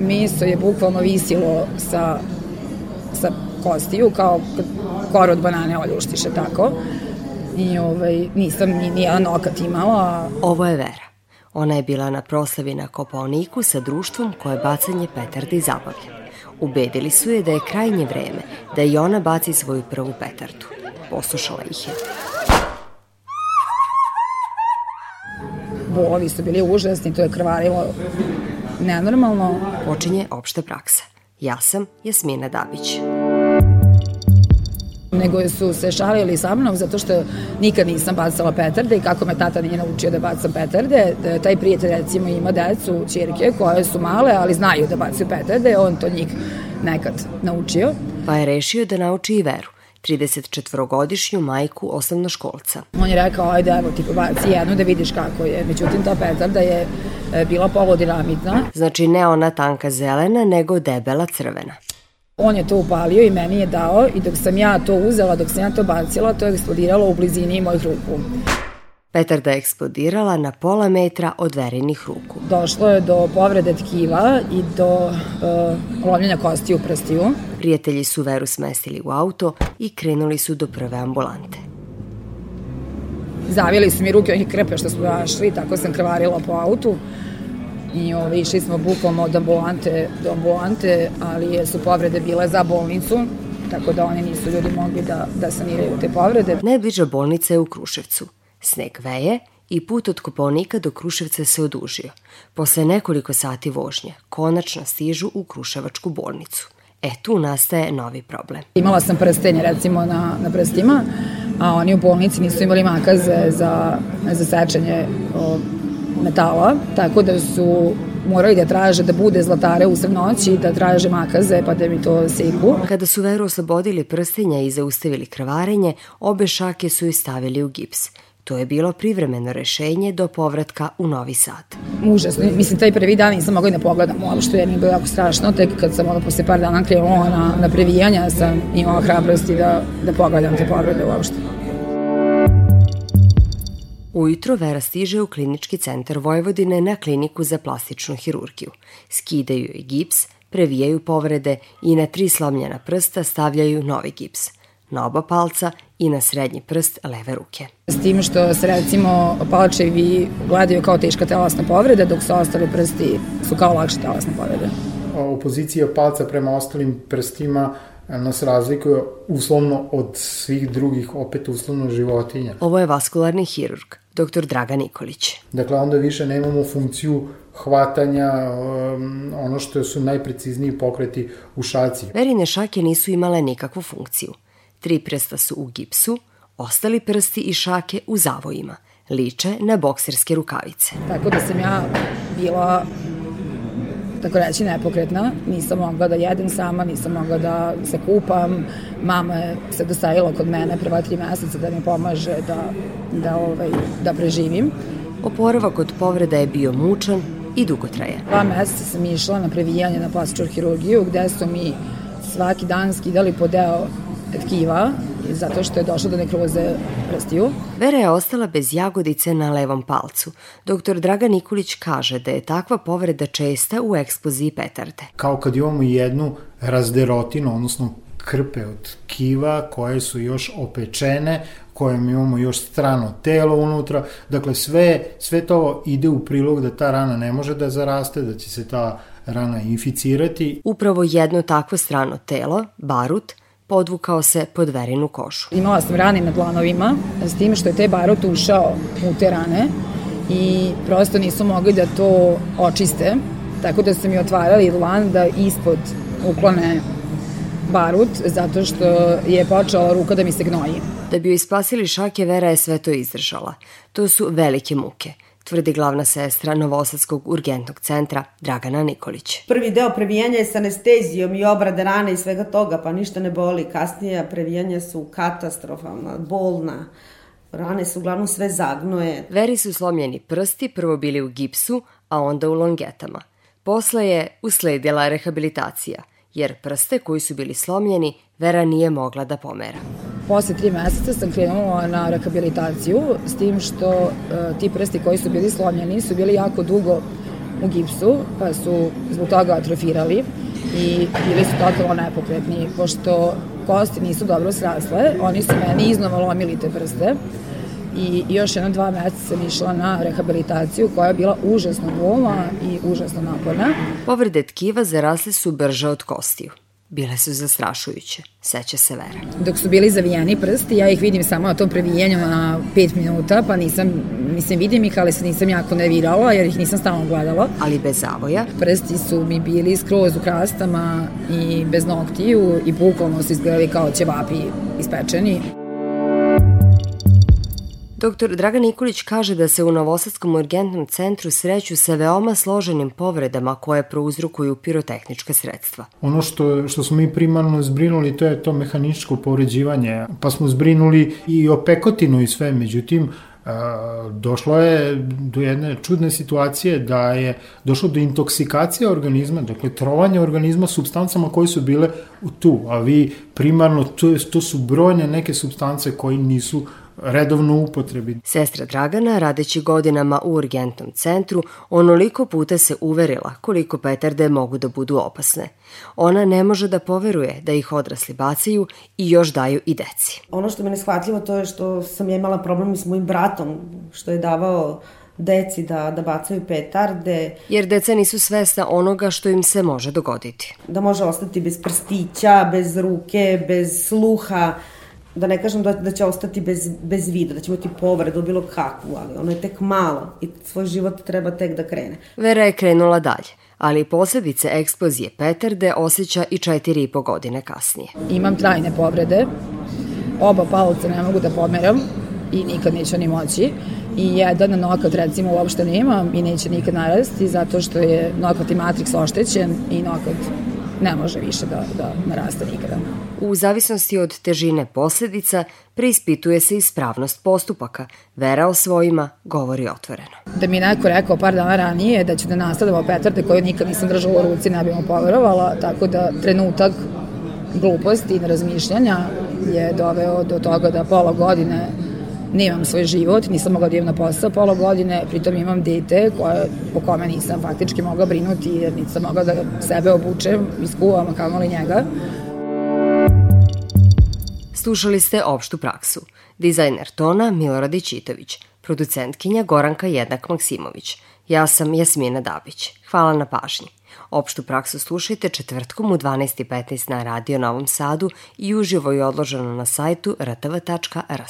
meso je bukvalno visilo sa, sa kostiju, kao kor od banane oljuštiše, tako. I ovaj, nisam ni, ni jedan nokat imala. Ovo je Vera. Ona je bila na proslavi na Kopaoniku sa društvom koje bacanje petardi zabavlja. Ubedili su je da je krajnje vreme da i ona baci svoju prvu petardu. Poslušala ih je. Bolovi su bili užasni, to je krvarilo nenormalno. Počinje opšta praksa. Ja sam Jasmina Dabić nego su se šalili sa mnom zato što nikad nisam bacala petarde i kako me tata nije naučio da bacam petarde. Da taj prijatelj recimo ima decu, čirke koje su male, ali znaju da bacaju petarde, on to njih nekad naučio. Pa je rešio da nauči i veru. 34-godišnju majku osnovnoškolca. On je rekao, ajde, evo ti pobaci jednu da vidiš kako je. Međutim, ta petarda je e, bila polodinamitna. Znači ne ona tanka zelena, nego debela crvena. On je to upalio i meni je dao i dok sam ja to uzela, dok sam ja to bacila, to je eksplodiralo u blizini mojih ruku. Petarda je eksplodirala na pola metra od verinih ruku. Došlo je do povrede tkiva i do uh, lomljenja kosti u prstiju. Prijatelji su Veru smestili u auto i krenuli su do prve ambulante. Zavili su mi ruke onih krepe što smo našli, tako sam krvarila po autu i ove, išli smo bukom od ambulante do ambulante, ali su povrede bile za bolnicu, tako da oni nisu ljudi mogli da, da saniraju te povrede. Najbliža bolnica je u Kruševcu. Sneg veje i put od Koponika do Kruševca se odužio. Posle nekoliko sati vožnje, konačno stižu u Kruševačku bolnicu. E, tu nastaje novi problem. Imala sam prstenje, recimo, na, na prstima, a oni u bolnici nisu imali makaze za, za sečenje o, metala, tako da su morali da traže da bude zlatare u noći, da traže makaze pa da mi to seku. Kada su Veru oslobodili prstenja i zaustavili krvarenje, obe šake su joj stavili u gips. To je bilo privremeno rešenje do povratka u Novi Sad. Užasno. Mislim, taj prvi dan nisam mogla da pogledam uopšte, jer mi je bilo jako strašno. Tek kad sam ono posle par dana krenula na, na previjanja, sam imala hrabrosti da, da pogledam te povrede uopšte. Ujutro Vera stiže u klinički centar Vojvodine na kliniku za plastičnu hirurgiju. Skidaju joj gips, previjaju povrede i na tri slomljena prsta stavljaju novi gips. Na oba palca i na srednji prst leve ruke. S tim što se recimo palčevi gledaju kao teška telasna povreda, dok su ostali prsti su kao lakše telasne povrede. Opozicija palca prema ostalim prstima nas razlikuje uslovno od svih drugih, opet uslovno životinja. Ovo je vaskularni hirurg, dr. Draga Nikolić. Dakle, onda više nemamo funkciju hvatanja, um, ono što su najprecizniji pokreti u šaci. Verine šake nisu imale nikakvu funkciju. Tri prsta su u gipsu, ostali prsti i šake u zavojima. Liče na bokserske rukavice. Tako da sam ja bila tako reći nepokretna, nisam mogla da jedem sama, nisam mogla da se kupam, mama je se dostavila kod mene prva tri meseca da mi pomaže da, da, ovaj, da preživim. Oporavak od povreda je bio mučan i dugotrajan. Dva meseca sam išla na previjanje na plastičnu hirurgiju gde su mi svaki dan skidali po deo tkiva zato što je došlo do nekroze prstiju. Vera je ostala bez jagodice na levom palcu. Doktor Dragan Nikolić kaže da je takva povreda česta u eksploziji petarde. Kao kad imamo jednu razderotinu, odnosno krpe od kiva koje su još opečene, kojem imamo još strano telo unutra. Dakle, sve, sve to ide u prilog da ta rana ne može da zaraste, da će se ta rana inficirati. Upravo jedno takvo strano telo, barut, podvukao se pod verinu košu. Imala sam rane na dlanovima, s tim što je te barut ušao u te rane i prosto nisu mogli da to očiste, tako da su mi otvarali dlan da ispod uklone barut, zato što je počela ruka da mi se gnoji. Da bi joj spasili šake, Vera je sve to izdržala. To su velike muke – tvrdi glavna sestra Novosadskog urgentnog centra Dragana Nikolić. Prvi deo previjanja je sa anestezijom i obrade rane i svega toga, pa ništa ne boli. Kasnije previjanja su katastrofalna, bolna. Rane su uglavnom sve zagnoje. Veri su slomljeni prsti, prvo bili u gipsu, a onda u longetama. Posle je usledila rehabilitacija, jer prste koji su bili slomljeni Vera nije mogla da pomera. Posle tri meseca sam krenula na rehabilitaciju, s tim što uh, ti prsti koji su bili slomljeni su bili jako dugo u gipsu, pa su zbog toga atrofirali i bili su totalno nepokretni, pošto kosti nisu dobro srasle, oni su meni iznova lomili te prste i još jedno dva meseca sam išla na rehabilitaciju koja je bila užasno bolna i užasno naporna. Povrede tkiva zarasle su brže od kostiju. Bile su zastrašujuće, seća se Vera. Dok su bili zavijeni prsti, ja ih vidim samo na tom previjenju na 5 minuta, pa nisam, mislim, vidim ih, ali se nisam jako nervirala, jer ih nisam stalno gledala. Ali bez zavoja? Prsti su mi bili skroz u krastama i bez noktiju i bukvalno su izgledali kao ćevapi ispečeni. Dr. Dragan Nikolić kaže da se u Novosadskom urgentnom centru sreću sa veoma složenim povredama koje prouzrukuju pirotehnička sredstva. Ono što, što smo mi primarno zbrinuli to je to mehaničko povređivanje, pa smo zbrinuli i o pekotinu i sve, međutim došlo je do jedne čudne situacije da je došlo do intoksikacije organizma, dakle trovanje organizma substancama koje su bile tu, a vi primarno, to, to su brojne neke substance koji nisu redovno upotrebi. Sestra Dragana, radeći godinama u urgentnom centru, onoliko puta se uverila koliko petarde mogu da budu opasne. Ona ne može da poveruje da ih odrasli bacaju i još daju i deci. Ono što me ne shvatljivo to je što sam ja imala problem s mojim bratom, što je davao deci da, da bacaju petarde. Jer deca nisu svesna onoga što im se može dogoditi. Da može ostati bez prstića, bez ruke, bez sluha, da ne kažem da, da će ostati bez, bez vida, da će imati povredu bilo kakvu, ali ono je tek malo i svoj život treba tek da krene. Vera je krenula dalje, ali posledice eksplozije petarde osjeća i četiri i po godine kasnije. Imam trajne povrede, oba palca ne mogu da pomeram i nikad neću ni moći i jedan nokat recimo uopšte nemam i neće nikad narasti zato što je nokat i matriks oštećen i nokat ne može više da, da naraste nikada. U zavisnosti od težine posledica, preispituje se ispravnost postupaka. Vera o svojima govori otvoreno. Da mi je neko rekao par dana ranije da ću da nastavljamo petarde koje nikad nisam držala u ruci, ne bi mu poverovala, tako da trenutak gluposti i razmišljanja je doveo do toga da pola godine nemam svoj život, nisam mogla da idem na posao pola godine, pritom imam dete koje, po kome nisam faktički mogla brinuti jer nisam mogla da sebe obučem, iskuvam, a kamoli njega. Slušali ste opštu praksu. Dizajner tona Milorad Ičitović, producentkinja Goranka Jednak Maksimović. Ja sam Jasmina Dabić. Hvala na pažnji. Opštu praksu slušajte četvrtkom u 12.15 na Radio Novom Sadu i uživo je odloženo na sajtu rtv.rs.